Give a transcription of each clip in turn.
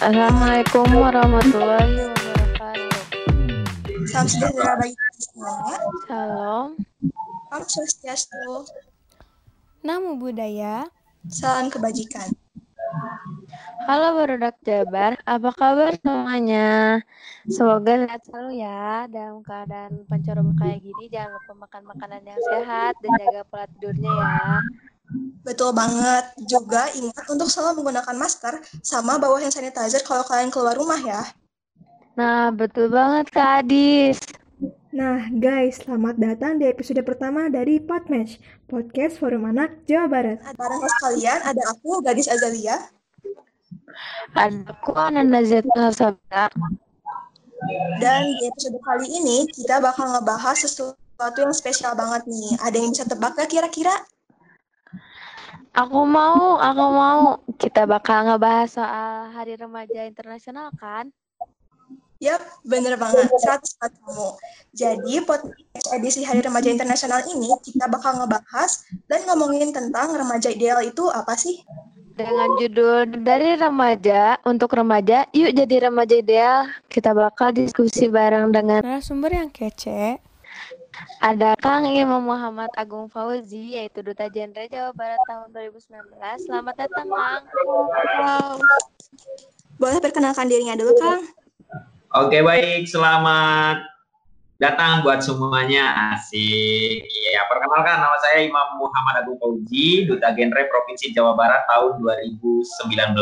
Assalamualaikum warahmatullahi wabarakatuh. Salam sejahtera bagi kita semua. Salam. Om Swastiastu. Namo Buddhaya. Salam kebajikan. Halo Barudak Jabar, apa kabar semuanya? Semoga sehat selalu ya dalam keadaan pancaroba kayak gini. Jangan lupa makan makanan yang sehat dan jaga pola tidurnya ya. Betul banget. Juga ingat untuk selalu menggunakan masker sama bawa hand sanitizer kalau kalian keluar rumah ya. Nah, betul banget Kak Adis. Nah, guys, selamat datang di episode pertama dari Podmatch, podcast Forum Anak Jawa Barat. Bareng host kalian ada aku, Gadis Azalia. Ada aku Ananda Zeta Sabda. Dan di episode kali ini kita bakal ngebahas sesuatu yang spesial banget nih. Ada yang bisa tebak gak kira-kira? Aku mau, aku mau. Kita bakal ngebahas soal Hari Remaja Internasional kan? Yap, bener banget. 100 kamu. Jadi, podcast edisi Hari Remaja Internasional ini kita bakal ngebahas dan ngomongin tentang remaja ideal itu apa sih? Dengan judul dari remaja untuk remaja, yuk jadi remaja ideal. Kita bakal diskusi bareng dengan Narasumber yang kece. Ada Kang Imam Muhammad Agung Fauzi, yaitu Duta Jenderal Jawa Barat tahun 2019. Selamat datang, Kang. Wow. Boleh perkenalkan dirinya dulu, Kang? Oke baik, selamat datang buat semuanya. Asik. Ya, perkenalkan nama saya Imam Muhammad Agung Fauzi, Duta Genre Provinsi Jawa Barat tahun 2019.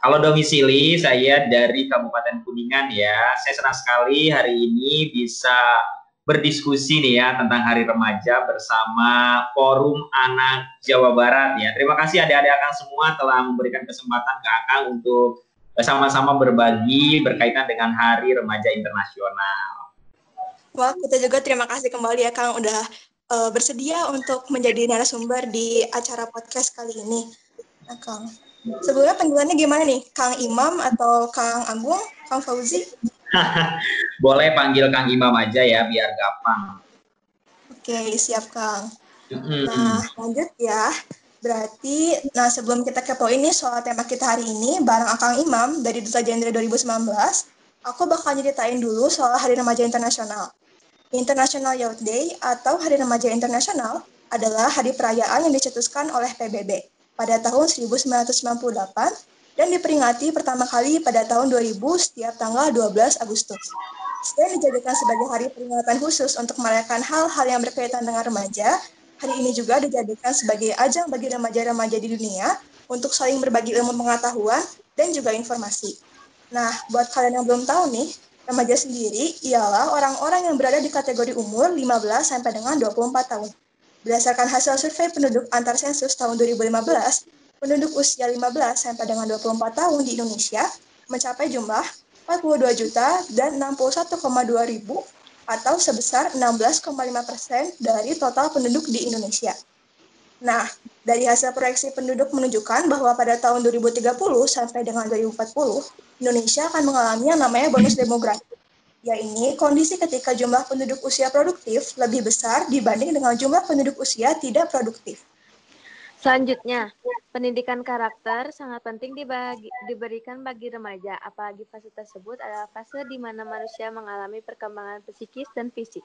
Kalau domisili saya dari Kabupaten Kuningan ya. Saya senang sekali hari ini bisa berdiskusi nih ya tentang Hari Remaja bersama Forum Anak Jawa Barat ya. Terima kasih adik-adik Akang semua telah memberikan kesempatan ke Akang untuk sama-sama berbagi berkaitan dengan Hari Remaja Internasional. Wah, kita juga terima kasih kembali ya Kang udah uh, bersedia untuk menjadi narasumber di acara podcast kali ini. Nah, Kang. Sebelumnya panggilannya gimana nih? Kang Imam atau Kang Agung? Kang Fauzi? Boleh panggil Kang Imam aja ya biar gampang. Oke, siap Kang. Nah, lanjut ya. Berarti, nah sebelum kita kepoin nih soal tema kita hari ini, bareng Akang Imam dari Duta Jenderal 2019, aku bakal nyeritain dulu soal Hari Remaja Internasional. International Youth Day atau Hari Remaja Internasional adalah hari perayaan yang dicetuskan oleh PBB pada tahun 1998 dan diperingati pertama kali pada tahun 2000 setiap tanggal 12 Agustus. Selain dijadikan sebagai hari peringatan khusus untuk merayakan hal-hal yang berkaitan dengan remaja, hari ini juga dijadikan sebagai ajang bagi remaja-remaja di dunia untuk saling berbagi ilmu pengetahuan dan juga informasi. Nah, buat kalian yang belum tahu nih, remaja sendiri ialah orang-orang yang berada di kategori umur 15 sampai dengan 24 tahun. Berdasarkan hasil survei penduduk antar sensus tahun 2015, penduduk usia 15 sampai dengan 24 tahun di Indonesia mencapai jumlah 42 juta dan 61,2 ribu atau sebesar 16,5 persen dari total penduduk di Indonesia. Nah, dari hasil proyeksi penduduk menunjukkan bahwa pada tahun 2030 sampai dengan 2040, Indonesia akan mengalami yang namanya bonus demografi, yaitu kondisi ketika jumlah penduduk usia produktif lebih besar dibanding dengan jumlah penduduk usia tidak produktif. Selanjutnya, pendidikan karakter sangat penting dibagi, diberikan bagi remaja, apalagi fase tersebut adalah fase di mana manusia mengalami perkembangan psikis dan fisik.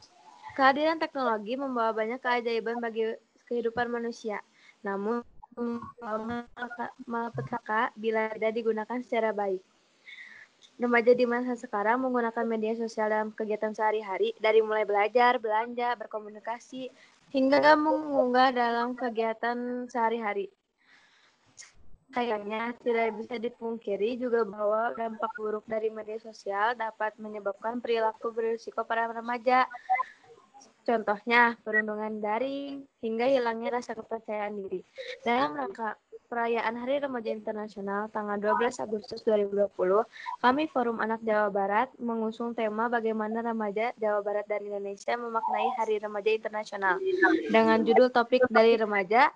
Kehadiran teknologi membawa banyak keajaiban bagi kehidupan manusia, namun malapetaka bila tidak digunakan secara baik. Remaja di masa sekarang menggunakan media sosial dalam kegiatan sehari-hari, dari mulai belajar, belanja, berkomunikasi, hingga mengunggah dalam kegiatan sehari-hari. Sayangnya, tidak bisa dipungkiri juga bahwa dampak buruk dari media sosial dapat menyebabkan perilaku berisiko para remaja. Contohnya, perundungan daring hingga hilangnya rasa kepercayaan diri. Dalam rangka perayaan Hari Remaja Internasional tanggal 12 Agustus 2020, kami Forum Anak Jawa Barat mengusung tema bagaimana remaja Jawa Barat dan Indonesia memaknai Hari Remaja Internasional dengan judul topik dari remaja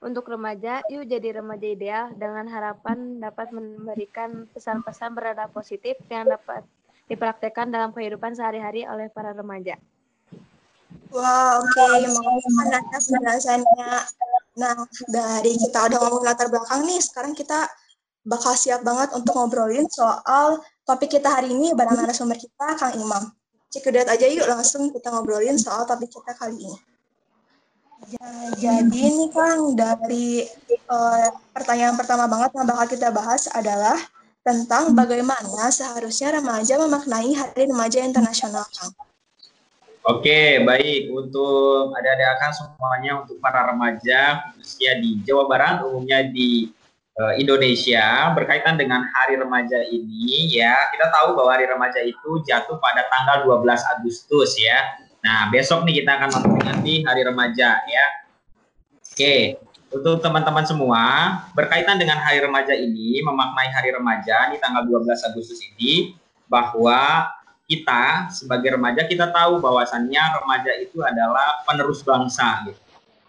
untuk remaja, yuk jadi remaja ideal dengan harapan dapat memberikan pesan-pesan berada positif yang dapat dipraktekkan dalam kehidupan sehari-hari oleh para remaja. Wah, oke. Okay. Makasih atas penjelasannya. Nah, dari kita udah ngomong latar belakang nih, sekarang kita bakal siap banget untuk ngobrolin soal topik kita hari ini bareng narasumber kita, Kang Imam. Cek aja yuk langsung kita ngobrolin soal topik kita kali ini. Jadi ini Kang, dari uh, pertanyaan pertama banget yang bakal kita bahas adalah tentang bagaimana seharusnya remaja memaknai Hari Remaja Internasional, Kang. Oke, baik. Untuk adik-adik akan semuanya, untuk para remaja, khususnya di Jawa Barat, umumnya di uh, Indonesia, berkaitan dengan Hari Remaja ini, ya, kita tahu bahwa Hari Remaja itu jatuh pada tanggal 12 Agustus, ya. Nah, besok nih kita akan memperingati Hari Remaja, ya. Oke, untuk teman-teman semua, berkaitan dengan Hari Remaja ini, memaknai Hari Remaja di tanggal 12 Agustus ini, bahwa kita sebagai remaja kita tahu bahwasannya remaja itu adalah penerus bangsa gitu.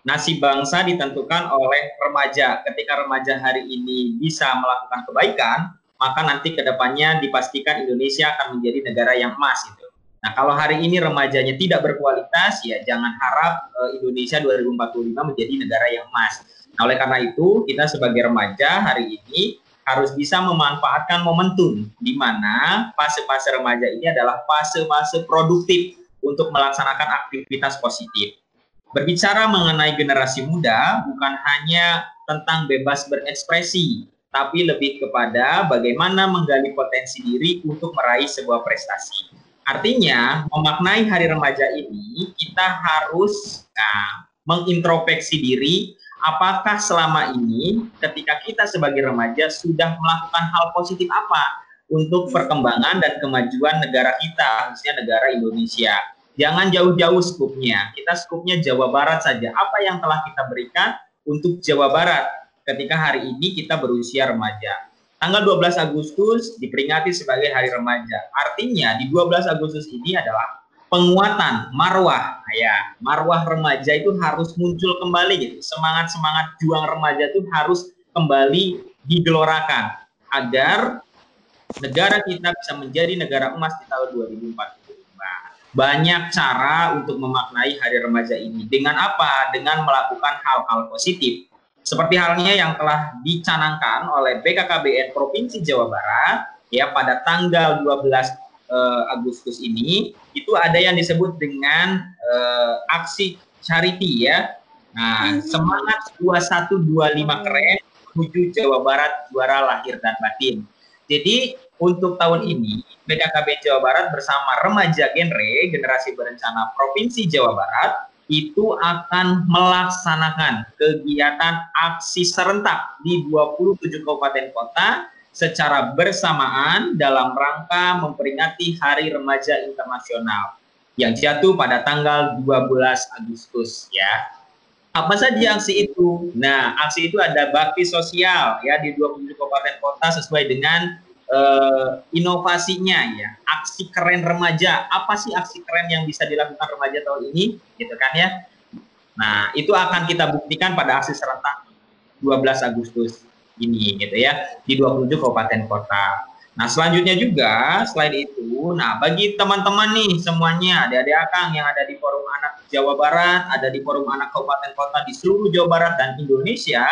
Nasib bangsa ditentukan oleh remaja. Ketika remaja hari ini bisa melakukan kebaikan, maka nanti ke depannya dipastikan Indonesia akan menjadi negara yang emas gitu. Nah, kalau hari ini remajanya tidak berkualitas, ya jangan harap uh, Indonesia 2045 menjadi negara yang emas. Nah, oleh karena itu, kita sebagai remaja hari ini harus bisa memanfaatkan momentum di mana fase-fase remaja ini adalah fase-fase produktif untuk melaksanakan aktivitas positif. Berbicara mengenai generasi muda bukan hanya tentang bebas berekspresi, tapi lebih kepada bagaimana menggali potensi diri untuk meraih sebuah prestasi. Artinya, memaknai hari remaja ini, kita harus nah, mengintrospeksi diri apakah selama ini ketika kita sebagai remaja sudah melakukan hal positif apa untuk perkembangan dan kemajuan negara kita, khususnya negara Indonesia. Jangan jauh-jauh skupnya, kita skupnya Jawa Barat saja. Apa yang telah kita berikan untuk Jawa Barat ketika hari ini kita berusia remaja. Tanggal 12 Agustus diperingati sebagai Hari Remaja. Artinya di 12 Agustus ini adalah penguatan marwah. Ya marwah remaja itu harus muncul kembali gitu. Semangat semangat juang remaja itu harus kembali digelorakan agar negara kita bisa menjadi negara emas di tahun 2045 banyak cara untuk memaknai hari remaja ini. Dengan apa? Dengan melakukan hal-hal positif. Seperti halnya yang telah dicanangkan oleh BKKBN Provinsi Jawa Barat ya pada tanggal 12 uh, Agustus ini itu ada yang disebut dengan uh, aksi charity ya. Nah, hmm. semangat 2125 keren menuju Jawa Barat juara lahir dan batin. Jadi untuk tahun ini BKKB Jawa Barat bersama Remaja Genre Generasi Berencana Provinsi Jawa Barat itu akan melaksanakan kegiatan aksi serentak di 27 kabupaten kota secara bersamaan dalam rangka memperingati Hari Remaja Internasional yang jatuh pada tanggal 12 Agustus ya. Apa saja aksi itu? Nah, aksi itu ada bakti sosial ya di 27 kabupaten kota sesuai dengan uh, inovasinya ya. Aksi keren remaja. Apa sih aksi keren yang bisa dilakukan remaja tahun ini? Gitu kan ya. Nah, itu akan kita buktikan pada aksi serentak 12 Agustus ini gitu ya di 27 kabupaten kota. Nah selanjutnya juga selain itu, nah bagi teman-teman nih semuanya adik-adik Akang yang ada di Forum Anak Jawa Barat, ada di Forum Anak Kabupaten Kota di seluruh Jawa Barat dan Indonesia,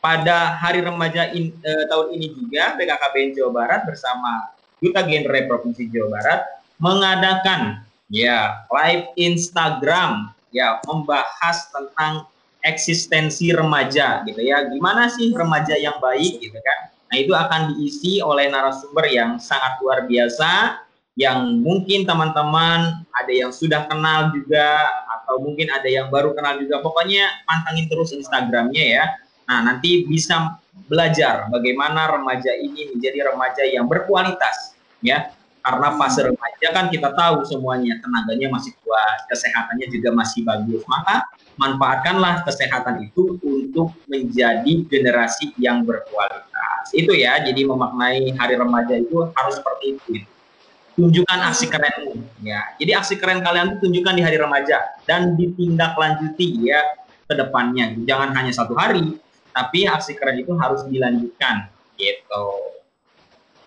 pada Hari Remaja in, eh, tahun ini juga BKKBN Jawa Barat bersama Duta Genre Provinsi Jawa Barat mengadakan ya live Instagram ya membahas tentang eksistensi remaja gitu ya. Gimana sih remaja yang baik gitu kan? Nah, itu akan diisi oleh narasumber yang sangat luar biasa yang mungkin teman-teman ada yang sudah kenal juga atau mungkin ada yang baru kenal juga. Pokoknya pantangin terus Instagramnya ya. Nah, nanti bisa belajar bagaimana remaja ini menjadi remaja yang berkualitas ya. Karena fase remaja kan kita tahu semuanya tenaganya masih kuat, kesehatannya juga masih bagus. Maka manfaatkanlah kesehatan itu untuk menjadi generasi yang berkualitas. Itu ya, jadi memaknai hari remaja itu harus seperti itu. Tunjukkan aksi kerenmu, ya. Jadi aksi keren kalian itu tunjukkan di hari remaja dan ditindaklanjuti ya ke depannya. Jangan hanya satu hari, tapi aksi keren itu harus dilanjutkan gitu.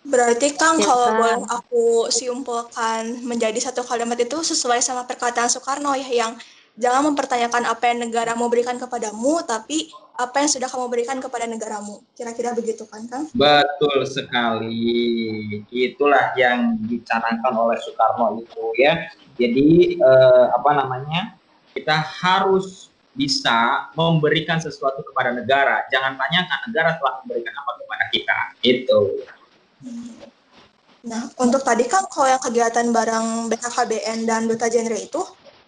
Berarti Kang ya, kalau boleh aku simpulkan menjadi satu kalimat itu sesuai sama perkataan Soekarno ya yang Jangan mempertanyakan apa yang negara mau berikan kepadamu, tapi apa yang sudah kamu berikan kepada negaramu. Kira-kira begitu kan, Kang? Betul sekali. Itulah yang dicanangkan oleh Soekarno itu ya. Jadi eh, apa namanya? Kita harus bisa memberikan sesuatu kepada negara. Jangan tanyakan negara telah memberikan apa kepada kita. Itu. Nah, untuk tadi kan kalau yang kegiatan bareng BKKBN dan Duta Genre itu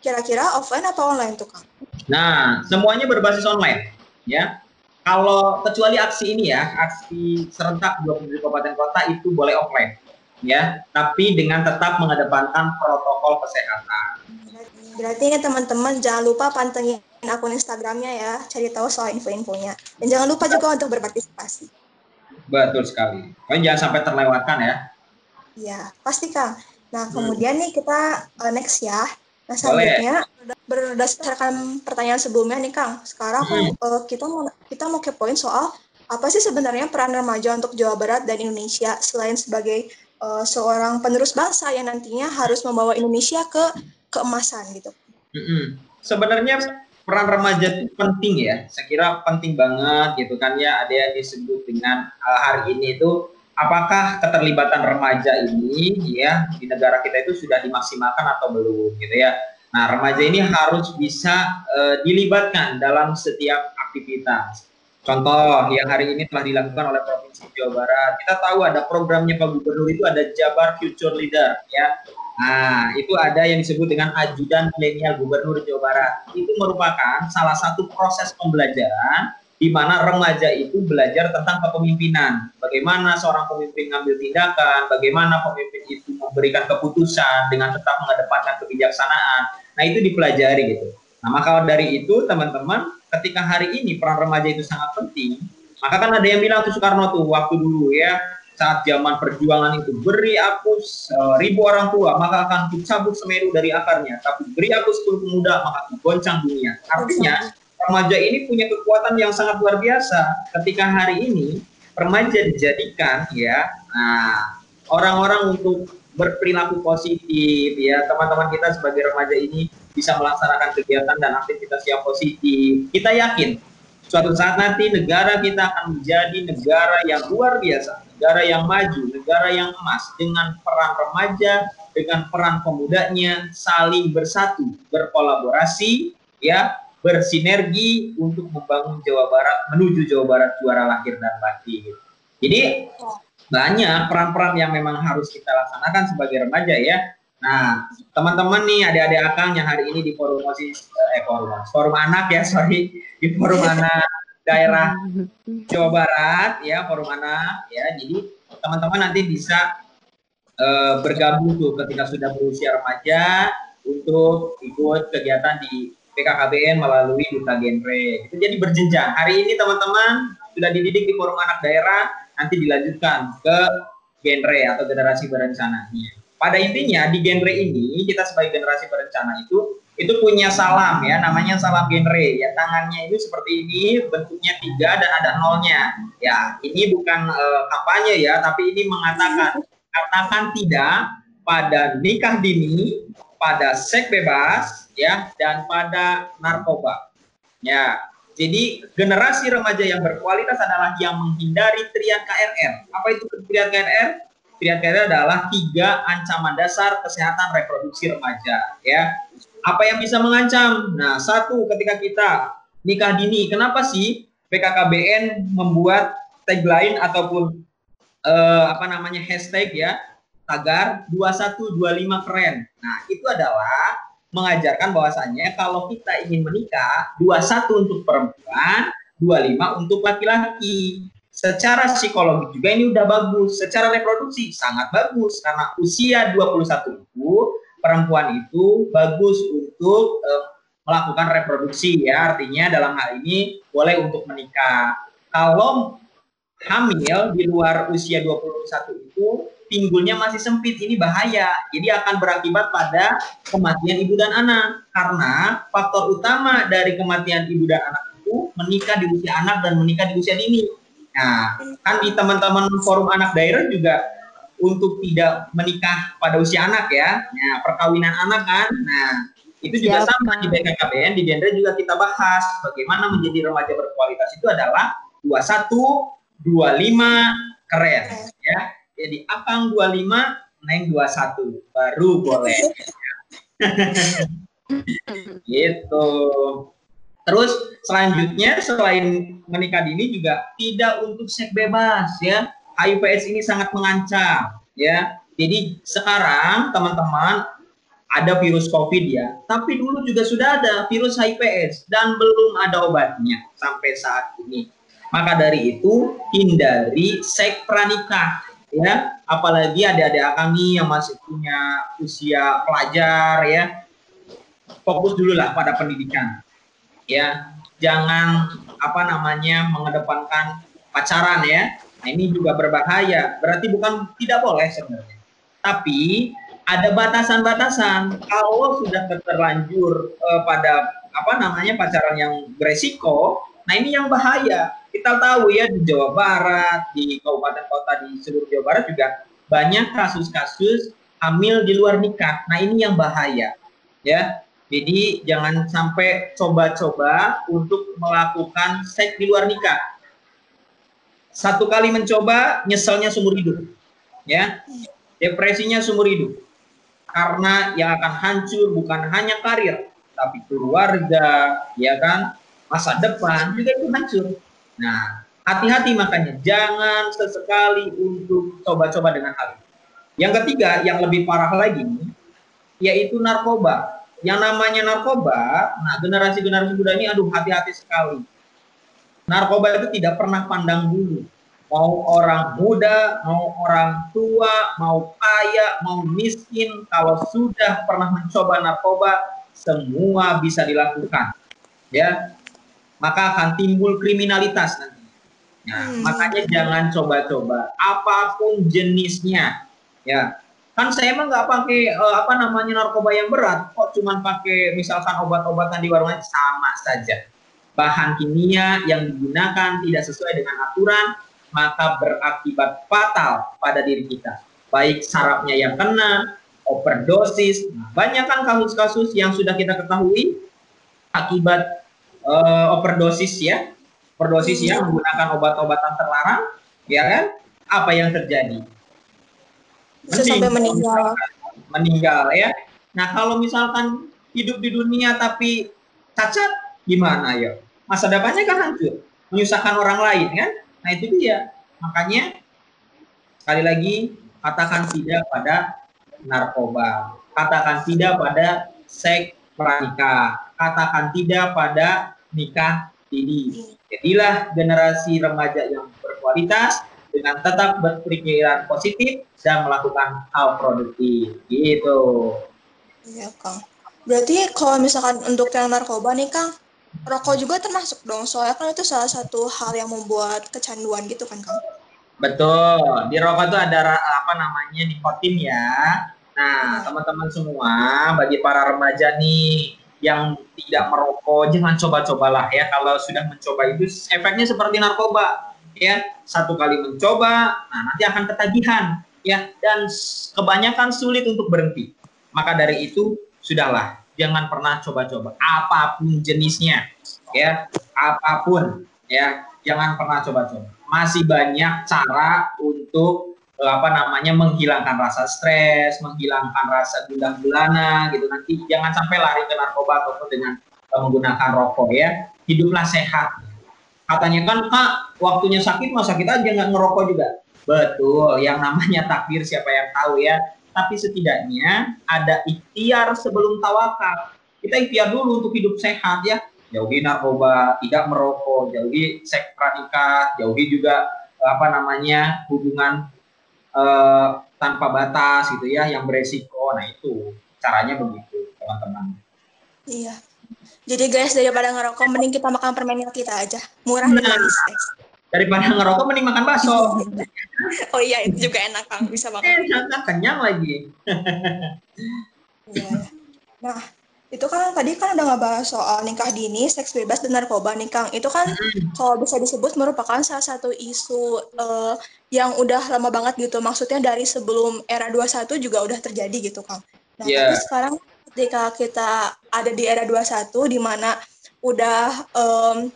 kira-kira offline atau online tuh, Kang? Nah, semuanya berbasis online ya. Kalau kecuali aksi ini ya, aksi serentak 27 kabupaten kota itu boleh offline ya, tapi dengan tetap mengedepankan protokol kesehatan. Berarti ini teman-teman jangan lupa pantengin akun Instagramnya ya, cari tahu soal info-infonya. Dan jangan lupa juga untuk berpartisipasi. Betul sekali. Kalian jangan sampai terlewatkan ya. Iya, pasti Kang. Nah, kemudian nih kita uh, next ya. Nah, selanjutnya berdasarkan pertanyaan sebelumnya nih Kang, sekarang hmm. uh, kita mau kita mau kepoin soal apa sih sebenarnya peran remaja untuk Jawa Barat dan Indonesia selain sebagai uh, seorang penerus bangsa yang nantinya harus membawa Indonesia ke keemasan gitu. Hmm. Sebenarnya peran remaja itu penting ya, saya kira penting banget gitu kan ya. Ada yang disebut dengan uh, hari ini itu apakah keterlibatan remaja ini ya di negara kita itu sudah dimaksimalkan atau belum gitu ya. Nah, remaja ini harus bisa uh, dilibatkan dalam setiap aktivitas. Contoh yang hari ini telah dilakukan oleh Provinsi Jawa Barat. Kita tahu ada programnya Pak Gubernur itu ada Jabar Future Leader ya. Nah, itu ada yang disebut dengan ajudan milenial Gubernur Jawa Barat. Itu merupakan salah satu proses pembelajaran di mana remaja itu belajar tentang kepemimpinan. Bagaimana seorang pemimpin mengambil tindakan, bagaimana pemimpin itu memberikan keputusan dengan tetap mengedepankan kebijaksanaan. Nah, itu dipelajari gitu. Nah, maka dari itu teman-teman, ketika hari ini peran remaja itu sangat penting, maka kan ada yang bilang tuh Soekarno tuh waktu dulu ya, saat zaman perjuangan itu beri aku uh, ribu orang tua maka akan dicabut semeru dari akarnya tapi beri aku sepuluh pemuda maka goncang dunia artinya remaja ini punya kekuatan yang sangat luar biasa. Ketika hari ini remaja dijadikan ya, nah orang-orang untuk berperilaku positif ya, teman-teman kita sebagai remaja ini bisa melaksanakan kegiatan dan aktivitas yang positif. Kita yakin suatu saat nanti negara kita akan menjadi negara yang luar biasa, negara yang maju, negara yang emas dengan peran remaja, dengan peran pemudanya saling bersatu, berkolaborasi ya bersinergi untuk membangun Jawa Barat menuju Jawa Barat juara lahir dan batin. Jadi banyak peran-peran yang memang harus kita laksanakan sebagai remaja ya. Nah, teman-teman nih adik-adik akang yang hari ini di forum osis eh forum forum anak ya sorry di forum anak daerah Jawa Barat ya forum anak ya. Jadi teman-teman nanti bisa uh, bergabung tuh ketika sudah berusia remaja untuk ikut kegiatan di PKKBN melalui duta genre. Itu jadi berjenjang. Hari ini teman-teman sudah dididik di forum anak daerah, nanti dilanjutkan ke genre atau generasi berencana. Pada intinya di genre ini kita sebagai generasi berencana itu itu punya salam ya namanya salam genre ya tangannya itu seperti ini bentuknya tiga dan ada nolnya ya ini bukan uh, kampanye ya tapi ini mengatakan katakan tidak pada nikah dini pada seks bebas ya dan pada narkoba. Ya. Jadi generasi remaja yang berkualitas adalah yang menghindari triad KRR. Apa itu triad KRR? Triad KRR adalah tiga ancaman dasar kesehatan reproduksi remaja, ya. Apa yang bisa mengancam? Nah, satu ketika kita nikah dini, kenapa sih BKKBN membuat tagline ataupun uh, apa namanya hashtag ya tagar 2125 keren. Nah, itu adalah mengajarkan bahwasannya kalau kita ingin menikah, 21 untuk perempuan, 25 untuk laki-laki. Secara psikologi juga ini udah bagus. Secara reproduksi sangat bagus karena usia 21 itu perempuan itu bagus untuk uh, melakukan reproduksi ya. Artinya dalam hal ini boleh untuk menikah. Kalau hamil di luar usia 21 itu pinggulnya masih sempit, ini bahaya. Jadi akan berakibat pada kematian ibu dan anak. Karena faktor utama dari kematian ibu dan anak itu menikah di usia anak dan menikah di usia dini. Nah, kan di teman-teman forum anak daerah juga untuk tidak menikah pada usia anak ya. Nah, perkawinan anak kan. Nah, Itu juga Siap, sama di. BKKBN, di Dendre juga kita bahas bagaimana menjadi remaja berkualitas itu adalah 21, 25, keren ya. Jadi Akang 25, Neng 21, baru boleh. gitu. Terus selanjutnya selain menikah dini juga tidak untuk seks bebas ya. HIVS ini sangat mengancam ya. Jadi sekarang teman-teman ada virus COVID ya, tapi dulu juga sudah ada virus HIVS dan belum ada obatnya sampai saat ini. Maka dari itu hindari seks pranikah ya, apalagi adik-adik kami yang masih punya usia pelajar ya. Fokus dulu lah pada pendidikan ya. Jangan apa namanya mengedepankan pacaran ya. Nah, ini juga berbahaya. Berarti bukan tidak boleh sebenarnya. Tapi ada batasan-batasan. Kalau sudah terlanjur eh, pada apa namanya pacaran yang beresiko nah ini yang bahaya kita tahu ya di Jawa Barat di kabupaten kota di seluruh Jawa Barat juga banyak kasus-kasus hamil di luar nikah nah ini yang bahaya ya jadi jangan sampai coba-coba untuk melakukan seks di luar nikah. Satu kali mencoba, nyeselnya seumur hidup. Ya. Depresinya seumur hidup. Karena yang akan hancur bukan hanya karir, tapi keluarga, ya kan? Masa depan juga itu hancur. Nah, hati-hati makanya jangan sesekali untuk coba-coba dengan hal ini. Yang ketiga, yang lebih parah lagi, yaitu narkoba yang namanya narkoba, nah generasi-generasi muda ini aduh hati-hati sekali. Narkoba itu tidak pernah pandang bulu. Mau orang muda, mau orang tua, mau kaya, mau miskin, kalau sudah pernah mencoba narkoba, semua bisa dilakukan. Ya. Maka akan timbul kriminalitas nanti. Nah, Hmm. makanya jangan coba-coba apa pun jenisnya. Ya, kan saya emang nggak pakai eh, apa namanya narkoba yang berat kok cuman pakai misalkan obat-obatan di warung aja sama saja bahan kimia yang digunakan tidak sesuai dengan aturan maka berakibat fatal pada diri kita baik sarafnya yang kena overdosis nah, banyak kan kasus-kasus yang sudah kita ketahui akibat eh, overdosis ya overdosis ya menggunakan obat-obatan terlarang ya kan apa yang terjadi Bisa sampai meninggal. meninggal ya. Nah kalau misalkan hidup di dunia tapi cacat gimana ya? Masa depannya kan hancur, menyusahkan orang lain kan? Nah itu dia. Makanya sekali lagi katakan tidak pada narkoba, katakan tidak pada seks pranikah, katakan tidak pada nikah dini. Jadilah generasi remaja yang berkualitas dengan tetap berpikiran positif dan melakukan hal produktif gitu. Iya, Kang. Berarti kalau misalkan untuk yang narkoba nih, Kang, rokok juga termasuk dong. Soalnya kan itu salah satu hal yang membuat kecanduan gitu kan, Kang. Betul. Di rokok itu ada apa namanya nikotin ya. Nah, teman-teman semua, bagi para remaja nih yang tidak merokok, jangan coba-cobalah ya. Kalau sudah mencoba itu efeknya seperti narkoba ya. Satu kali mencoba, nah nanti akan ketagihan ya dan kebanyakan sulit untuk berhenti. Maka dari itu sudahlah, jangan pernah coba-coba apa pun jenisnya ya, apa pun ya, jangan pernah coba-coba. Masih banyak cara untuk apa namanya menghilangkan rasa stres, menghilangkan rasa gundah gulana gitu. Nanti jangan sampai lari ke narkoba ataupun dengan eh, menggunakan rokok ya. Hiduplah sehat. Katanya kan kak waktunya sakit mah sakit aja nggak ngerokok juga. Betul, yang namanya takdir siapa yang tahu ya. Tapi setidaknya ada ikhtiar sebelum tawakal. Kita ikhtiar dulu untuk hidup sehat ya. Jauhi narkoba, tidak merokok, jauhi seks pranikah, jauhi juga eh, apa namanya hubungan eh, tanpa batas gitu ya, yang beresiko. Nah itu caranya begitu teman-teman. Iya. Jadi guys, daripada ngerokok, mending kita makan permen kita aja. Murah dan Nah. manis, guys. Daripada ngerokok mending makan bakso. Oh iya, itu juga enak, Kang. Bisa banget. Enak kan kenyang lagi. Iya. Nah, itu kan tadi kan udah ngebahas soal nikah dini, seks bebas, dan narkoba nih, Kang. Itu kan kalau bisa disebut merupakan salah satu isu eh, yang udah lama banget gitu. Maksudnya dari sebelum era 21 juga udah terjadi gitu, Kang. Nah, Iya. tapi sekarang ketika kita ada di era 21 di mana udah um,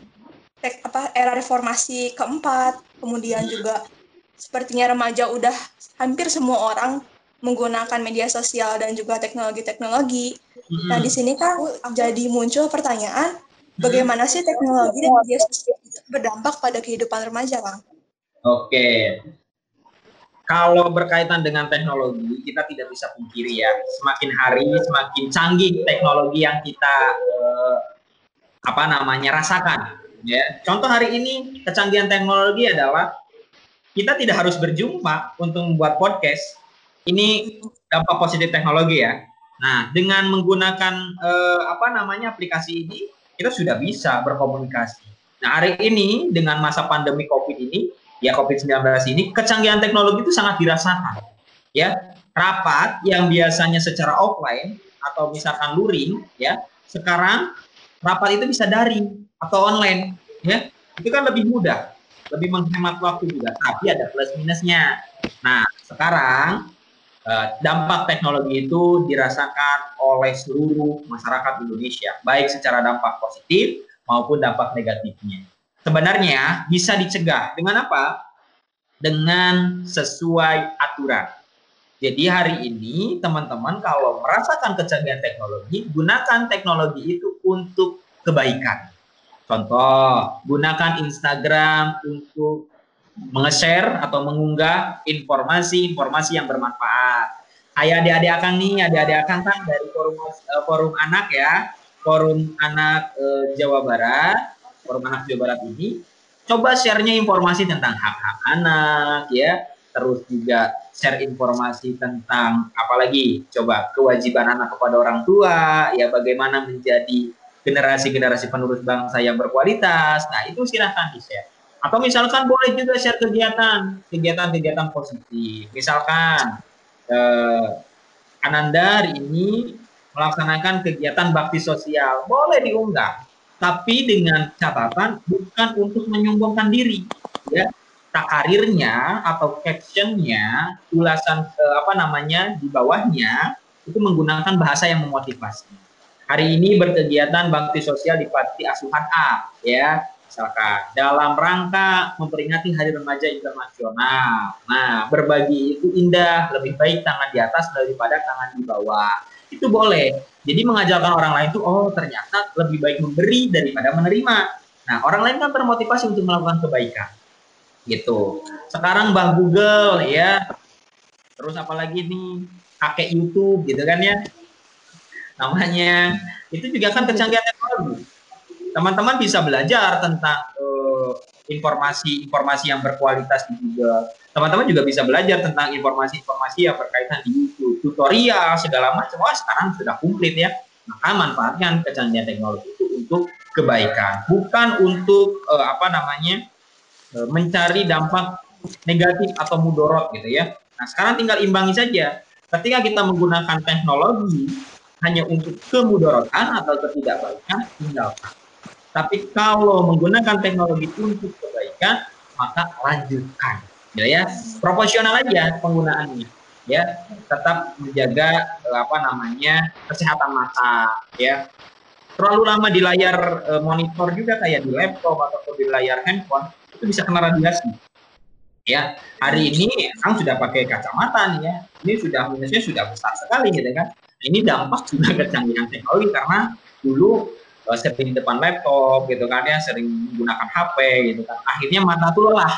tek, apa era reformasi keempat, kemudian juga sepertinya remaja udah hampir semua orang menggunakan media sosial dan juga teknologi-teknologi. Mm-hmm. Nah, di sini kan jadi muncul pertanyaan, bagaimana sih teknologi dan media sosial itu berdampak pada kehidupan remaja, Bang? Oke. Kalau berkaitan dengan teknologi, kita tidak bisa pungkiri ya, semakin hari semakin canggih teknologi yang kita eh, apa namanya rasakan. Ya, contoh hari ini kecanggihan teknologi adalah kita tidak harus berjumpa untuk membuat podcast. Ini dampak positif teknologi ya. Nah, dengan menggunakan eh, apa namanya aplikasi ini, kita sudah bisa berkomunikasi. Nah, hari ini dengan masa pandemi Covid ini, ya Covid-19 ini, kecanggihan teknologi itu sangat dirasakan. Ya, rapat yang biasanya secara offline atau misalkan luring, ya, sekarang rapat itu bisa daring atau online ya itu kan lebih mudah lebih menghemat waktu juga tapi ada plus minusnya nah sekarang dampak teknologi itu dirasakan oleh seluruh masyarakat Indonesia baik secara dampak positif maupun dampak negatifnya. Sebenarnya bisa dicegah dengan apa? Dengan sesuai aturan. Jadi hari ini teman-teman kalau merasakan kecanggihan teknologi, gunakan teknologi itu untuk kebaikan. Contoh, gunakan Instagram untuk menge-share atau mengunggah informasi-informasi yang bermanfaat. Ayah adik-adik akang nih, adik-adik akang kan dari forum uh, forum anak ya, forum anak uh, Jawa Barat, forum anak Jawa Barat ini, coba share-nya informasi tentang hak-hak anak ya, terus juga share informasi tentang apalagi coba kewajiban anak kepada orang tua ya bagaimana menjadi generasi-generasi penerus bangsa yang berkualitas. Nah itu silahkan di share atau misalkan boleh juga share kegiatan kegiatan-kegiatan positif. Misalkan eh, Ananda hari ini melaksanakan kegiatan bakti sosial. Boleh diunggah tapi dengan catatan bukan untuk menyombongkan diri ya. Karirnya atau captionnya ulasan eh, apa namanya di bawahnya itu menggunakan bahasa yang memotivasi. Hari ini berkegiatan bakti sosial di Panti Asuhan A, ya, misalkan dalam rangka memperingati Hari Remaja Internasional. Nah, berbagi itu indah, lebih baik tangan di atas daripada tangan di bawah. Itu boleh. Jadi mengajarkan orang lain itu, oh ternyata lebih baik memberi daripada menerima. Nah, orang lain kan termotivasi untuk melakukan kebaikan gitu. Sekarang Mbah Google ya, terus apalagi nih pakai YouTube gitu kan ya, namanya itu juga kan kecanggihan teknologi. Teman-teman bisa belajar tentang informasi-informasi uh, yang berkualitas di Google. Teman-teman juga bisa belajar tentang informasi-informasi yang berkaitan di YouTube, tutorial segala macam. Wah sekarang sudah komplit ya. Maka manfaatkan kecanggihan teknologi itu untuk kebaikan, bukan untuk uh, apa namanya E, mencari dampak negatif atau mudorot gitu ya. Nah sekarang tinggal imbangi saja. Ketika kita menggunakan teknologi hanya untuk kemudorotan atau ketidakbaikan, tinggalkan. Tapi kalau menggunakan teknologi untuk kebaikan, maka lanjutkan. Ya, ya. proporsional aja penggunaannya. Ya, tetap menjaga apa namanya kesehatan mata. Ya, terlalu lama di layar e, monitor juga kayak di laptop atau di layar handphone itu bisa kena radiasi. Ya, hari ini Kang sudah pakai kacamata nih ya. Ini sudah minusnya sudah besar sekali gitu kan. Ini dampak juga kecanggihan teknologi karena dulu sering di depan laptop gitu kan ya, sering menggunakan HP gitu kan. Akhirnya mata tuh lelah.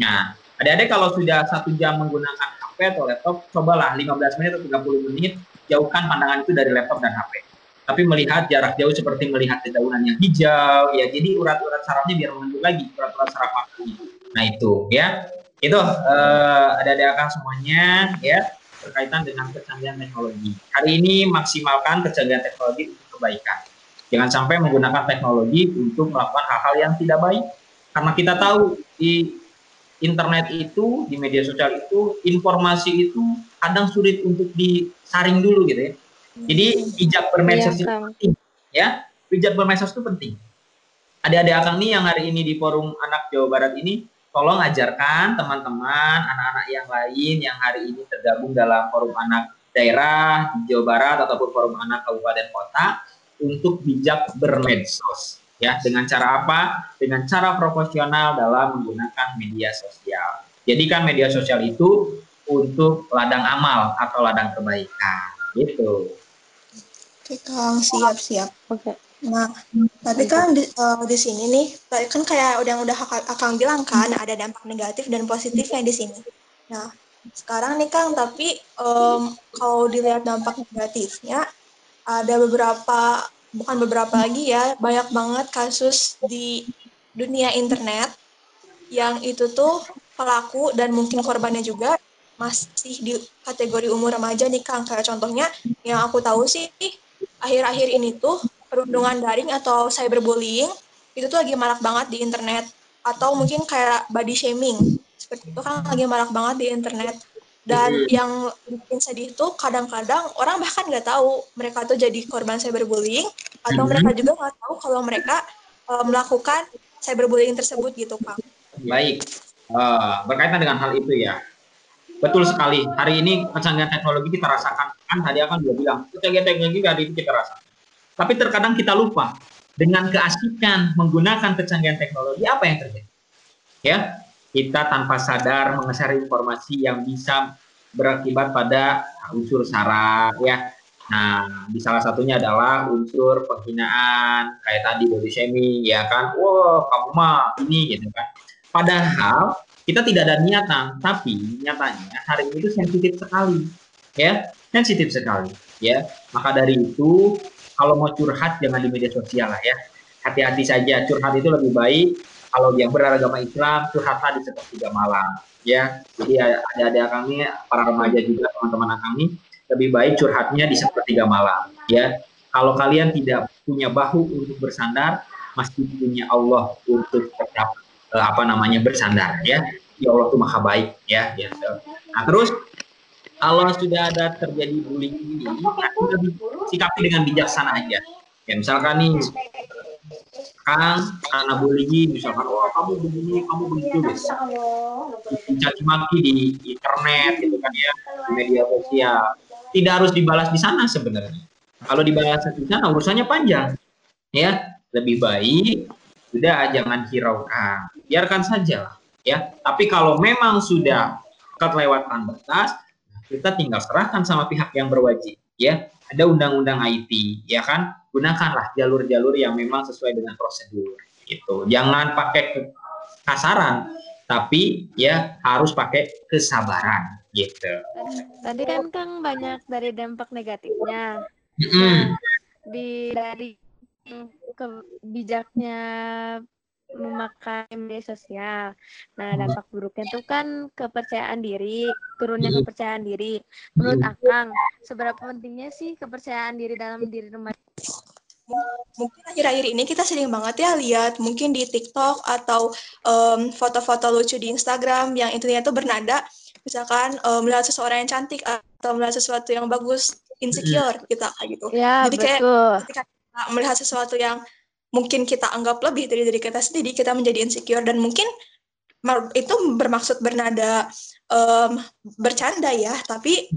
Nah, adik-adik kalau sudah satu jam menggunakan HP atau laptop, cobalah 15 menit atau 30 menit jauhkan pandangan itu dari laptop dan HP tapi melihat jarak jauh seperti melihat dedaunan yang hijau ya jadi urat-urat sarafnya biar menunjuk lagi urat-urat saraf mata. Nah itu ya. Itu uh, ada ada semuanya ya berkaitan dengan kecanggihan teknologi. Hari ini maksimalkan kecanggihan teknologi untuk kebaikan jangan sampai menggunakan teknologi untuk melakukan hal-hal yang tidak baik karena kita tahu di internet itu di media sosial itu informasi itu kadang sulit untuk disaring dulu gitu ya jadi bijak bermedsos iya, itu penting, ya. Bijak bermedsos itu penting. Adik-adik akang nih yang hari ini di forum anak Jawa Barat ini, tolong ajarkan teman-teman, anak-anak yang lain yang hari ini tergabung dalam forum anak daerah di Jawa Barat ataupun forum anak kabupaten kota untuk bijak bermedsos ya dengan cara apa? Dengan cara proporsional dalam menggunakan media sosial. Jadi kan media sosial itu untuk ladang amal atau ladang kebaikan gitu. Oke Kang, siap siap. Oke. Nah, tapi kan di, uh, di sini nih, kan kayak udah udah Akang bilang kan ada dampak negatif dan positifnya di sini. Nah, sekarang nih Kang, tapi um, kalau dilihat dampak negatifnya, ada beberapa, bukan beberapa lagi ya, banyak banget kasus di dunia internet yang itu tuh pelaku dan mungkin korbannya juga masih di kategori umur remaja nih Kang. Kayak contohnya yang aku tahu sih akhir-akhir ini tuh perundungan daring atau cyberbullying itu tuh lagi marak banget di internet. Atau mungkin kayak body shaming. Seperti itu kan lagi marak banget di internet dan hmm. yang bikin sedih itu kadang-kadang orang bahkan nggak tahu mereka tuh jadi korban cyberbullying atau hmm. mereka juga nggak tahu kalau mereka uh, melakukan cyberbullying tersebut gitu kang. Baik, uh, berkaitan dengan hal itu ya, betul sekali. Hari ini kecanggihan teknologi kita rasakan kan tadi akan juga bilang kecanggihan teknologi hari ini kita rasakan. Tapi terkadang kita lupa dengan keasikan menggunakan kecanggihan teknologi apa yang terjadi? Ya, kita tanpa sadar mengeser informasi yang bisa berakibat pada unsur sara ya. Nah, di salah satunya adalah unsur penghinaan kayak tadi body shaming ya kan. Wah, kamu mah ini gitu kan. Padahal kita tidak ada niatan, tapi nyatanya hari ini itu sensitif sekali. Ya, sensitif sekali ya. Maka dari itu kalau mau curhat jangan di media sosial lah ya. Hati-hati saja curhat itu lebih baik kalau yang beragama Islam curhatlah di sepertiga malam ya. Jadi ada-ada kami para remaja juga teman-teman kami lebih baik curhatnya di sepertiga malam ya. Kalau kalian tidak punya bahu untuk bersandar masih punya Allah untuk tetap eh, apa namanya bersandar ya. Ya Allah tuh maha baik ya gitu. nah terus kalau sudah ada terjadi bullying ini sikapi dengan bijaksana aja. Ya misalkan nih Kang, anak bullying misalkan, oh kamu begini, kamu begitu, guys. Dicaci maki di internet gitu kan ya, di media sosial. Tidak harus dibalas di sana sebenarnya. Kalau dibalas di sana urusannya panjang. Ya, lebih baik sudah jangan hiraukan. Biarkan saja ya. Tapi kalau memang sudah kelewatan batas, kita tinggal serahkan sama pihak yang berwajib ya. Ada undang-undang IT, ya kan? Gunakanlah jalur-jalur yang memang sesuai dengan prosedur gitu. Jangan pakai kasaran, tapi ya harus pakai kesabaran gitu. Tadi kan Kang banyak dari dampak negatifnya. Nah, di dari kebijaknya memakai media sosial. Nah, dampak buruknya itu kan kepercayaan diri, turunnya kepercayaan diri. Menurut Akang, seberapa pentingnya sih kepercayaan diri dalam diri remaja? Mungkin akhir-akhir ini kita sering banget ya lihat mungkin di TikTok atau foto-foto um, lucu di Instagram yang intinya itu bernada misalkan um, melihat seseorang yang cantik atau melihat sesuatu yang bagus insecure kita kayak gitu. Ya, Jadi betul. kayak ketika kita melihat sesuatu yang mungkin kita anggap lebih dari diri kita sendiri, kita menjadi insecure dan mungkin itu bermaksud bernada um, bercanda ya, tapi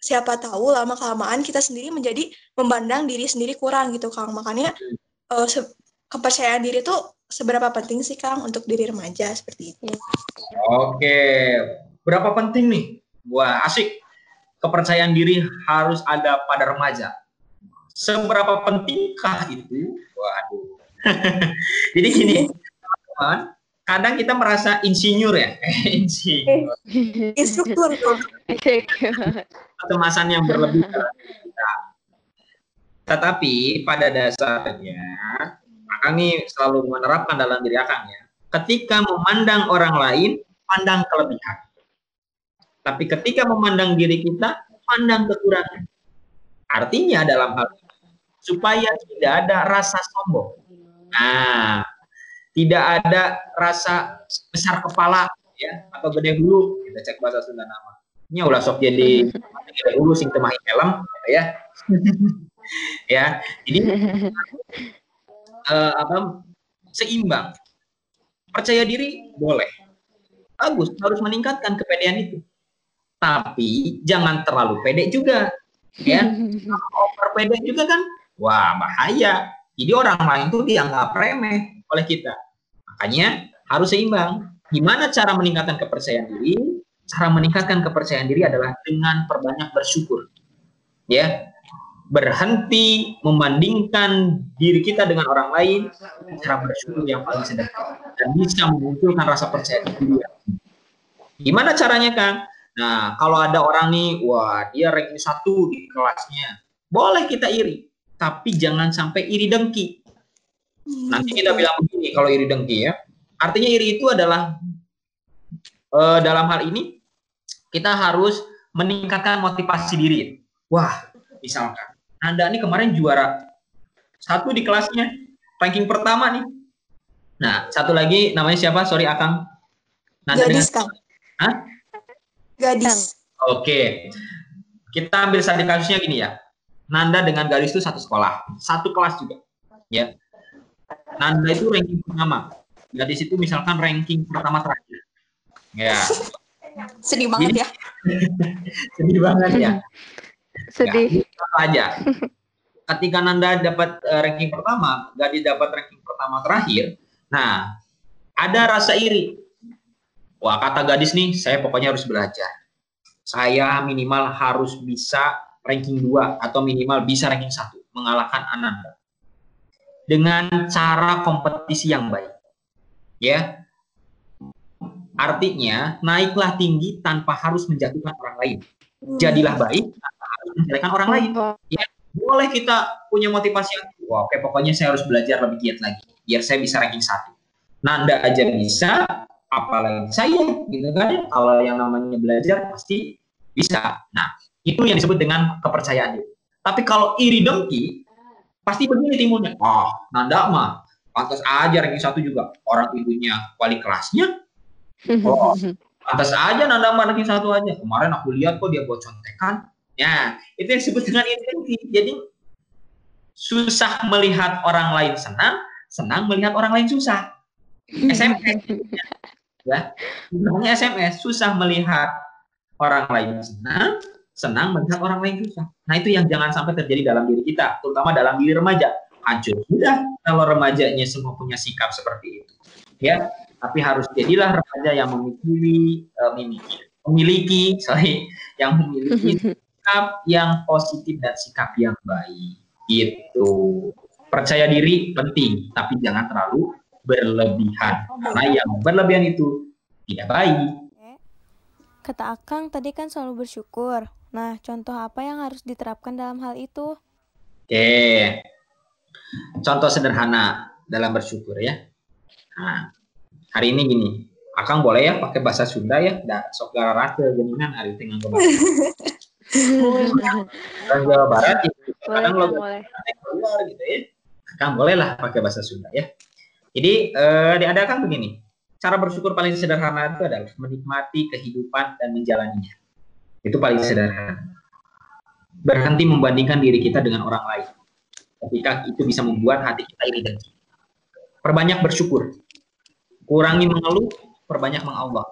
siapa tahu lama kelamaan kita sendiri menjadi memandang diri sendiri kurang gitu Kang. Makanya uh, kepercayaan diri itu seberapa penting sih Kang untuk diri remaja seperti itu? Oke, berapa penting nih? Wah, asik. Kepercayaan diri harus ada pada remaja. Seberapa pentingkah itu? Waduh, Jadi gini, teman, kadang kita merasa insinyur ya, insinyur. Instruktur. Kecemasan yang berlebihan. Tetapi pada dasarnya, Akang ini selalu menerapkan dalam diri Akang ya. Ketika memandang orang lain, pandang kelebihan. Tapi ketika memandang diri kita, pandang kekurangan. Artinya dalam hal supaya tidak ada rasa sombong. Nah, tidak ada rasa besar kepala ya atau gede hulu kita cek bahasa Sunda nama. Ini ulah sok jadi gede hulu sing temahi helm gitu ya. ya, jadi uh, apa seimbang. Percaya diri boleh. Bagus, harus meningkatkan kepedean itu. Tapi jangan terlalu pede juga. Ya, over pede juga kan, wah bahaya. Jadi orang lain tuh dianggap remeh oleh kita. Makanya harus seimbang. Gimana cara meningkatkan kepercayaan diri? Cara meningkatkan kepercayaan diri adalah dengan perbanyak bersyukur. Ya, berhenti membandingkan diri kita dengan orang lain cara bersyukur yang paling sederhana dan bisa memunculkan rasa percaya diri. Gimana caranya, Kang? Nah, kalau ada orang nih, wah dia ranking satu di kelasnya, boleh kita iri, tapi jangan sampai iri dengki. Nanti kita bilang begini kalau iri dengki ya. Artinya iri itu adalah uh, dalam hal ini kita harus meningkatkan motivasi diri. Wah, misalkan Anda ini kemarin juara satu di kelasnya, ranking pertama nih. Nah, satu lagi namanya siapa? Sorry Akang. Nanda Gadis, dengan... Kang. Hah? Gadis. Oke. Kita ambil saja kasusnya gini ya. Nanda dengan Gadis itu satu sekolah, satu kelas juga. Ya. Nanda itu ranking pertama. Gadis itu misalkan ranking pertama terakhir. Ya. Sedih banget ya. Sedih banget ya. Sedih. Ya, aja. Ketika Nanda dapat uh, ranking pertama, Gadis dapat ranking pertama terakhir. Nah, ada rasa iri wah kata gadis nih saya pokoknya harus belajar saya minimal harus bisa ranking 2 atau minimal bisa ranking 1 mengalahkan Ananda dengan cara kompetisi yang baik. Ya. Artinya naiklah tinggi tanpa harus menjatuhkan orang lain. Jadilah baik tanpa harus menjelekan orang lain. Ya boleh kita punya motivasi yang wah oke pokoknya saya harus belajar lebih giat lagi biar saya bisa ranking satu. Nanda aja bisa apalagi saya gitu kan? Kalau yang namanya belajar pasti bisa. Nah itu yang disebut dengan kepercayaan tapi kalau iri dengki pasti begini timbulnya oh nanda mah. Pantas aja ranking satu juga. Orang ibunya wali kelasnya? Oh pantas aja nanda mah ranking satu aja. Kemarin aku lihat kok dia buat contekan. Ya itu yang disebut dengan iri dengki jadi susah melihat orang lain senang senang melihat orang lain susah. SMS ya namanya SMS susah melihat orang lain senang senang melihat orang lain susah. Nah itu yang jangan sampai terjadi dalam diri kita terutama dalam diri remaja. Hancur. Sudah kalau remajanya semua punya sikap seperti itu. Ya tapi harus jadilah remaja yang memiliki uh, memiliki sorry yang memiliki sikap yang positif dan sikap yang baik. Itu percaya diri penting. Tapi jangan terlalu berlebihan. Karena yang berlebihan itu tidak baik. Kata Akang tadi kan selalu bersyukur. Nah, contoh apa yang harus diterapkan dalam hal itu? Oke. Contoh sederhana dalam bersyukur ya. Nah, hari ini gini, Akang boleh ya pakai bahasa Sunda ya, da sok rasa geningan hari tengah bahasa. Dan Jawa Barat ya, kadang lo boleh. gitu ya. Akang boleh lah pakai bahasa Sunda ya. Jadi eh, diadakan begini, cara bersyukur paling sederhana itu adalah menikmati kehidupan dan menjalaninya. Itu paling sederhana. Berhenti membandingkan diri kita dengan orang lain. Ketika itu bisa membuat hati kita iri dan Perbanyak bersyukur. Kurangi mengeluh, perbanyak mengallah.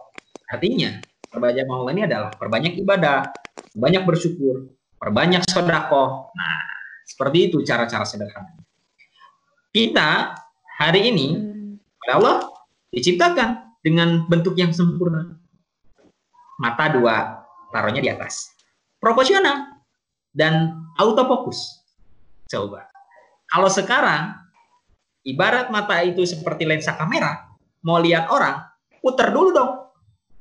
Artinya, perbanyak mengallah ini adalah perbanyak ibadah, banyak bersyukur, perbanyak sedekah. Nah, seperti itu cara-cara sederhana. Kita hari ini Allah diciptakan dengan bentuk yang sempurna. Mata dua, taruhnya di atas. Proporsional dan autofokus. Coba. Kalau sekarang ibarat mata itu seperti lensa kamera, mau lihat orang, putar dulu dong.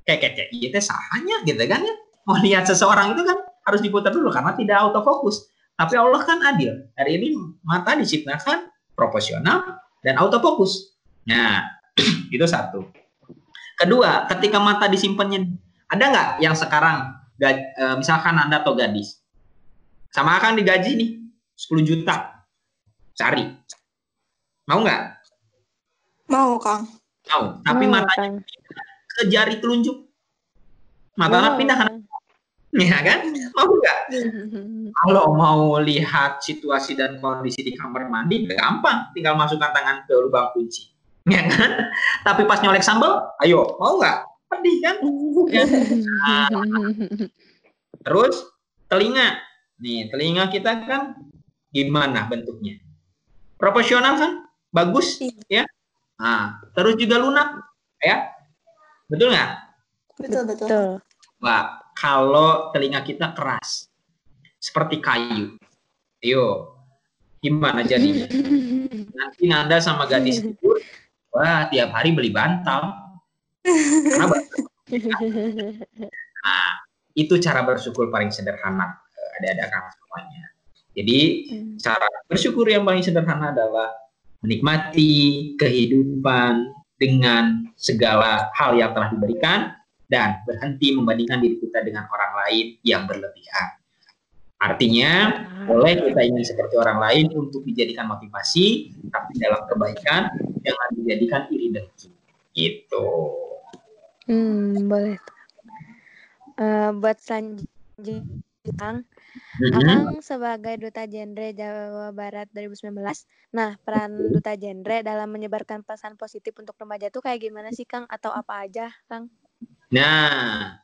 Kayak kayak kayak itu sahanya gitu kan ya. Mau lihat seseorang itu kan harus diputar dulu karena tidak autofokus. Tapi Allah kan adil. Hari ini mata diciptakan proporsional dan autofokus. Nah, itu satu. Kedua, ketika mata disimpannya, ada nggak yang sekarang, e, misalkan Anda atau gadis, sama akan digaji nih, 10 juta, cari. Mau nggak? Mau, Kang. Mau, tapi Mau, matanya ke jari telunjuk. Mata pindah kan ya kan? Mau nggak? Kalau mau lihat situasi dan kondisi di kamar mandi, gampang, tinggal masukkan tangan ke lubang kunci, ya kan? Tapi pas nyolek sambal, ayo, mau nggak? Pedih kan? Ya. Nah, terus telinga, Nih, telinga kita kan gimana bentuknya? Proporsional kan? Bagus, ya? Nah, terus juga lunak, ya? Betul nggak? Betul, betul. Mbak, kalau telinga kita keras, seperti kayu, yo, gimana jadinya? Nanti Nanda sama gadis itu, wah tiap hari beli bantal. Karena Nah, itu cara bersyukur paling sederhana eh, ada-ada kan semuanya. Jadi cara bersyukur yang paling sederhana adalah menikmati kehidupan dengan segala hal yang telah diberikan dan berhenti membandingkan diri kita dengan orang lain yang berlebihan. Artinya, boleh kita ingin seperti orang lain untuk dijadikan motivasi, tapi dalam kebaikan jangan dijadikan iri dengki. Gitu. Hmm, boleh. Uh, buat selanjutnya, Kang, Mhm. Akang sebagai Duta Genre Jawa Barat 2019. Nah, peran Duta Genre dalam menyebarkan pesan positif untuk remaja itu kayak gimana sih, Kang? Atau apa aja, Kang? Nah,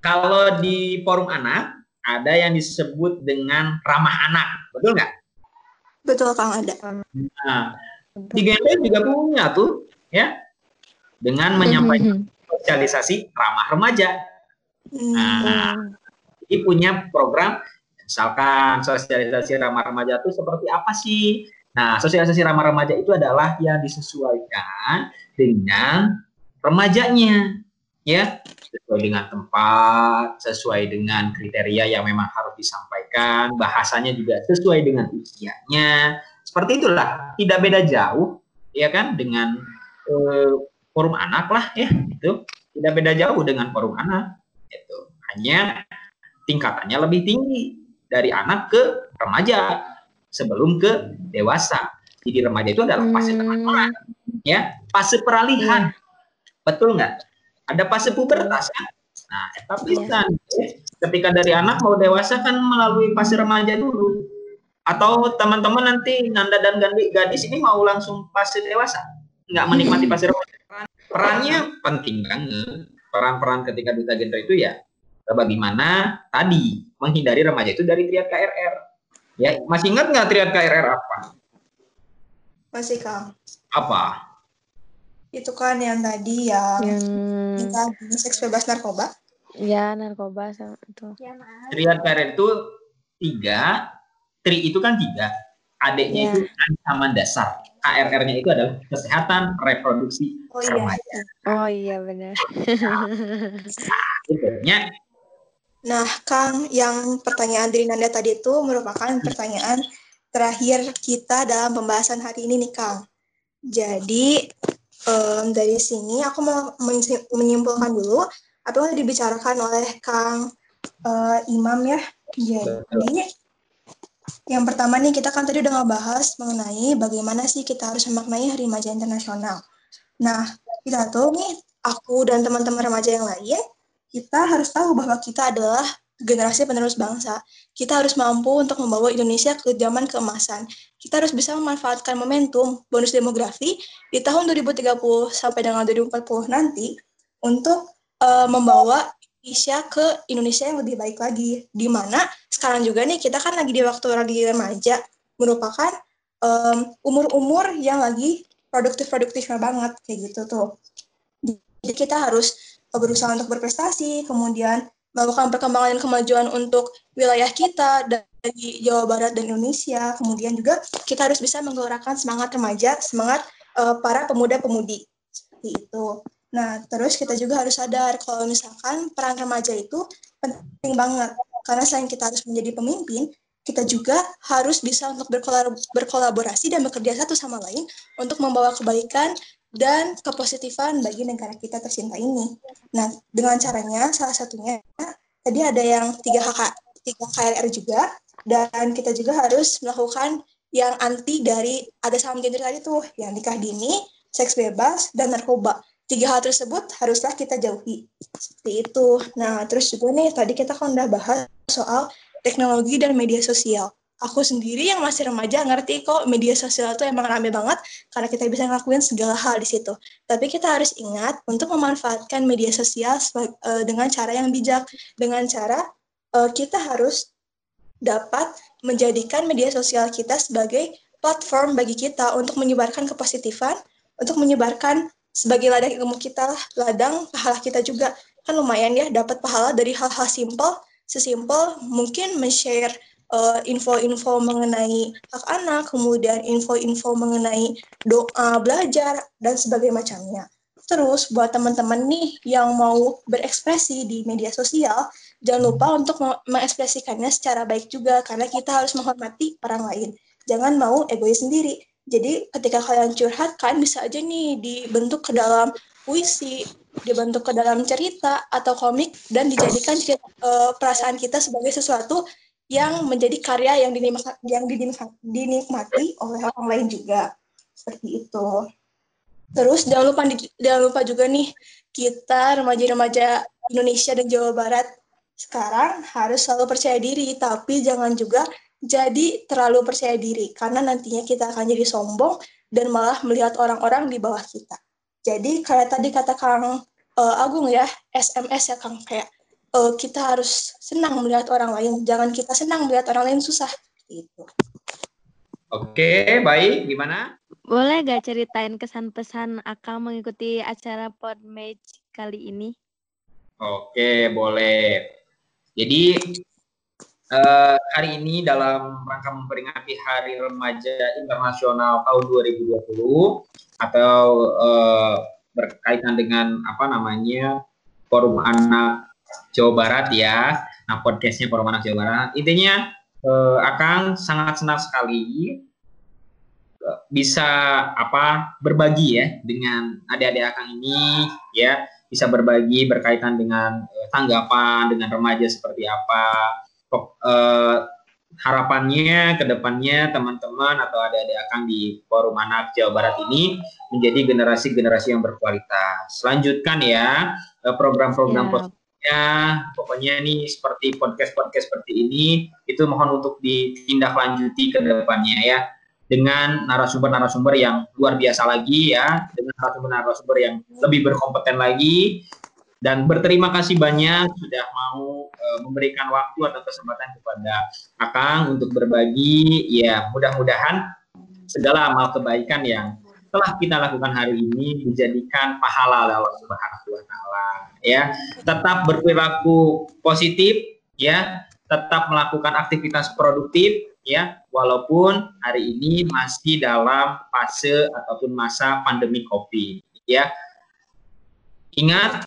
kalau di forum anak ada yang disebut dengan ramah anak, betul nggak? Betul, Kang, ada. Nah, di Genre juga punya tuh, ya, dengan menyampaikan sosialisasi ramah remaja. Nah, jadi punya program, misalkan sosialisasi ramah remaja itu seperti apa sih? Nah, sosialisasi ramah remaja itu adalah yang disesuaikan dengan remajanya, ya, sesuai dengan tempat, sesuai dengan kriteria yang memang harus disampaikan, bahasanya juga sesuai dengan usianya. Seperti itulah, tidak beda jauh, ya kan, dengan eh, forum anak lah, ya, itu tidak beda jauh dengan forum anak, itu hanya tingkatannya lebih tinggi dari anak ke remaja sebelum ke dewasa. Jadi remaja itu adalah fase Hmm. ya, fase peralihan. Betul nggak? Ada fase pubertas kan? Nah, tapi Iya. kan ketika dari anak mau dewasa kan melalui fase remaja dulu. Atau teman-teman nanti Nanda dan Gandhi gadis ini mau langsung fase dewasa, nggak menikmati fase remaja. Peran- Perannya penting banget. Peran-peran ketika duta genre itu ya bagaimana tadi menghindari remaja itu dari triad KRR. Ya, masih ingat nggak triad KRR apa? Masih, Kang. Apa? Itu kan yang tadi yang Yang kita seks bebas narkoba. ya narkoba sama itu. Triad KRR itu tiga, tri itu kan tiga, adiknya Ya. itu ancaman dasar. KRR-nya itu adalah kesehatan reproduksi Oh iya. remaja. Oh iya benar. Ya, Nah, Kang, yang pertanyaan dari Nanda tadi itu merupakan pertanyaan terakhir kita dalam pembahasan hari ini nih, Kang. Jadi, em, dari sini aku mau menyi- menyimpulkan dulu apa yang dibicarakan oleh Kang eh, Imam ya. Jadi, yang pertama nih, kita kan tadi udah ngebahas mengenai bagaimana sih kita harus memaknai Hari Remaja Internasional. Nah, kita tuh nih, aku dan teman-teman remaja yang lain, kita harus tahu bahwa kita adalah generasi penerus bangsa. Kita harus mampu untuk membawa Indonesia ke zaman keemasan. Kita harus bisa memanfaatkan momentum bonus demografi di tahun 2030 sampai dengan 2040 nanti untuk eh, membawa Indonesia ke Indonesia yang lebih baik lagi. Di mana sekarang juga nih kita kan lagi di waktu lagi remaja, merupakan em, umur-umur yang lagi produktif-produktifnya banget kayak gitu tuh. Jadi kita harus berusaha untuk berprestasi, kemudian melakukan perkembangan dan kemajuan untuk wilayah kita dari Jawa Barat dan Indonesia. Kemudian juga kita harus bisa menggelorakan semangat remaja, semangat eh, para pemuda-pemudi. Seperti itu. Nah, terus kita juga harus sadar kalau misalkan peran remaja itu penting banget. Karena selain kita harus menjadi pemimpin, kita juga harus bisa untuk berkolab- berkolaborasi dan bekerja satu sama lain untuk membawa kebaikan dan kepositifan bagi negara kita tercinta ini. Nah, dengan caranya salah satunya tadi ada yang tiga KK, tiga KRR juga, dan kita juga harus melakukan yang anti dari ada saham gender tadi tuh, yang nikah dini, seks bebas, dan narkoba. Tiga hal tersebut haruslah kita jauhi. Seperti itu. Nah, terus juga nih, tadi kita kan udah bahas soal teknologi dan media sosial. Aku sendiri yang masih remaja ngerti kok media sosial itu emang rame banget karena kita bisa ngelakuin segala hal di situ. Tapi kita harus ingat untuk memanfaatkan media sosial eh, dengan cara yang bijak, dengan cara eh, kita harus dapat menjadikan media sosial kita sebagai platform bagi kita untuk menyebarkan kepositifan, untuk menyebarkan sebagai ladang ilmu kita, ladang pahala kita juga. Kan lumayan ya dapat pahala dari hal-hal simpel, sesimpel mungkin men-share uh, info-info mengenai hak anak, kemudian info-info mengenai doa, belajar, dan sebagainya macamnya. Terus buat teman-teman nih yang mau berekspresi di media sosial, jangan lupa untuk mengekspresikannya secara baik juga karena kita harus menghormati orang lain. Jangan mau egois sendiri. Jadi ketika kalian curhat, kalian bisa aja nih dibentuk ke dalam puisi, dibentuk ke dalam cerita atau komik dan dijadikan cerita, uh, perasaan kita sebagai sesuatu yang menjadi karya yang dinikmati, yang dinikmati oleh orang lain juga. Seperti itu. Terus jangan lupa jangan lupa juga nih kita remaja-remaja Indonesia dan Jawa Barat sekarang harus selalu percaya diri, tapi jangan juga jadi terlalu percaya diri karena nantinya kita akan jadi sombong dan malah melihat orang-orang di bawah kita. Jadi kayak tadi kata Kang uh, Agung ya, SMS ya Kang kayak uh, kita harus senang melihat orang lain, jangan kita senang melihat orang lain susah gitu. Oke, baik. Gimana? Boleh gak ceritain kesan pesan Akang mengikuti acara Podmatch kali ini? Oke, boleh. Jadi uh, hari ini dalam rangka memperingati Hari Remaja Internasional tahun 2020 atau uh, berkaitan dengan apa namanya Forum Anak Jawa Barat ya. Nah, podcastnya Forum Anak Jawa Barat. Intinya uh, Akang sangat senang sekali bisa apa berbagi ya dengan adik-adik Akang ini ya bisa berbagi berkaitan dengan tanggapan dengan remaja seperti apa uh, harapannya ke depannya teman-teman atau adik-adik Akang di Forum Anak Jawa Barat ini menjadi generasi-generasi yang berkualitas. Lanjutkan ya program-program yeah. Ya, pokoknya nih seperti podcast-podcast seperti ini itu mohon untuk ditindaklanjuti ke depannya ya dengan narasumber-narasumber yang luar biasa lagi ya, dengan narasumber-narasumber yang lebih berkompeten lagi dan berterima kasih banyak sudah mau e, memberikan waktu atau kesempatan kepada Akang untuk berbagi. Ya, mudah-mudahan segala amal kebaikan yang telah kita lakukan hari ini dijadikan pahala oleh Allah Subhanahu wa taala ya. Tetap berperilaku positif ya, tetap melakukan aktivitas produktif ya walaupun hari ini masih dalam fase ataupun masa pandemi Covid ya. Ingat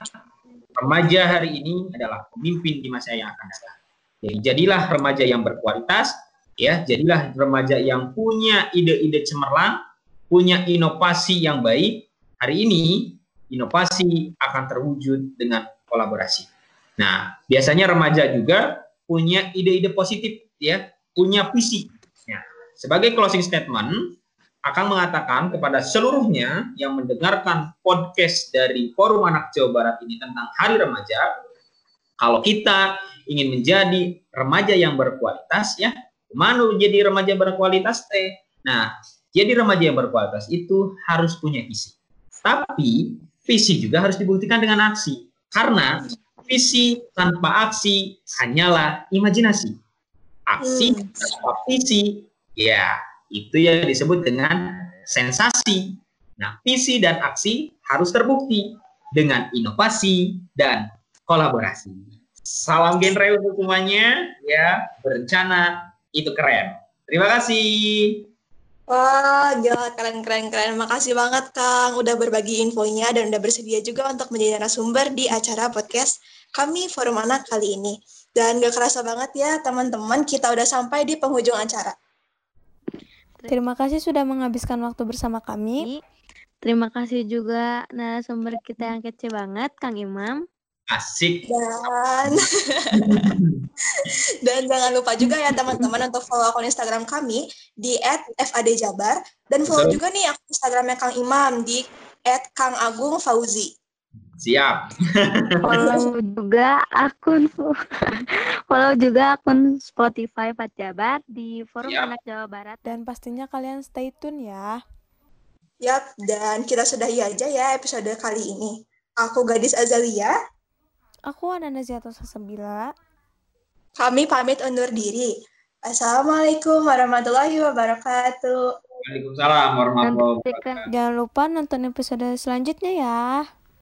remaja hari ini adalah pemimpin di masa yang akan datang. Jadi jadilah remaja yang berkualitas ya, jadilah remaja yang punya ide-ide cemerlang, punya inovasi yang baik. Hari ini inovasi akan terwujud dengan kolaborasi. Nah, biasanya remaja juga punya ide-ide positif ya, punya visi. Ya. Sebagai closing statement, akan mengatakan kepada seluruhnya yang mendengarkan podcast dari Forum Anak Jawa Barat ini tentang Hari Remaja, kalau kita ingin menjadi remaja yang berkualitas, ya, mana jadi remaja berkualitas teh? Nah, jadi remaja yang berkualitas itu harus punya visi. Tapi visi juga harus dibuktikan dengan aksi. Karena visi tanpa aksi hanyalah imajinasi aksi hmm. tanpa visi, ya itu yang disebut dengan sensasi. Nah, visi dan aksi harus terbukti dengan inovasi dan kolaborasi. Salam genre untuk semuanya, ya berencana itu keren. Terima kasih. Wah, gila keren keren keren. Makasih banget Kang udah berbagi infonya dan udah bersedia juga untuk menjadi narasumber di acara podcast kami Forum Anak kali ini. Dan gak kerasa banget ya teman-teman, kita udah sampai di penghujung acara. Terima kasih sudah menghabiskan waktu bersama kami. Terima kasih juga narasumber kita yang kece banget, Kang Imam. Asik. Dan dan jangan lupa juga ya teman-teman untuk follow akun Instagram kami di @fadjabar dan follow Betul. juga nih akun Instagramnya Kang Imam di @kangagung_fauzi. Siap. follow juga akun follow juga akun Spotify Pak Jabar di Forum Siap. Anak Jawa Barat dan pastinya kalian stay tune ya. Yap, dan kita sudahi aja ya episode kali ini. Aku Gadis Azalia. Aku Ananda Ziato Sasabila. Kami pamit undur diri. Assalamualaikum warahmatullahi wabarakatuh. Waalaikumsalam warahmatullahi wabarakatuh. Jangan lupa nonton episode selanjutnya ya.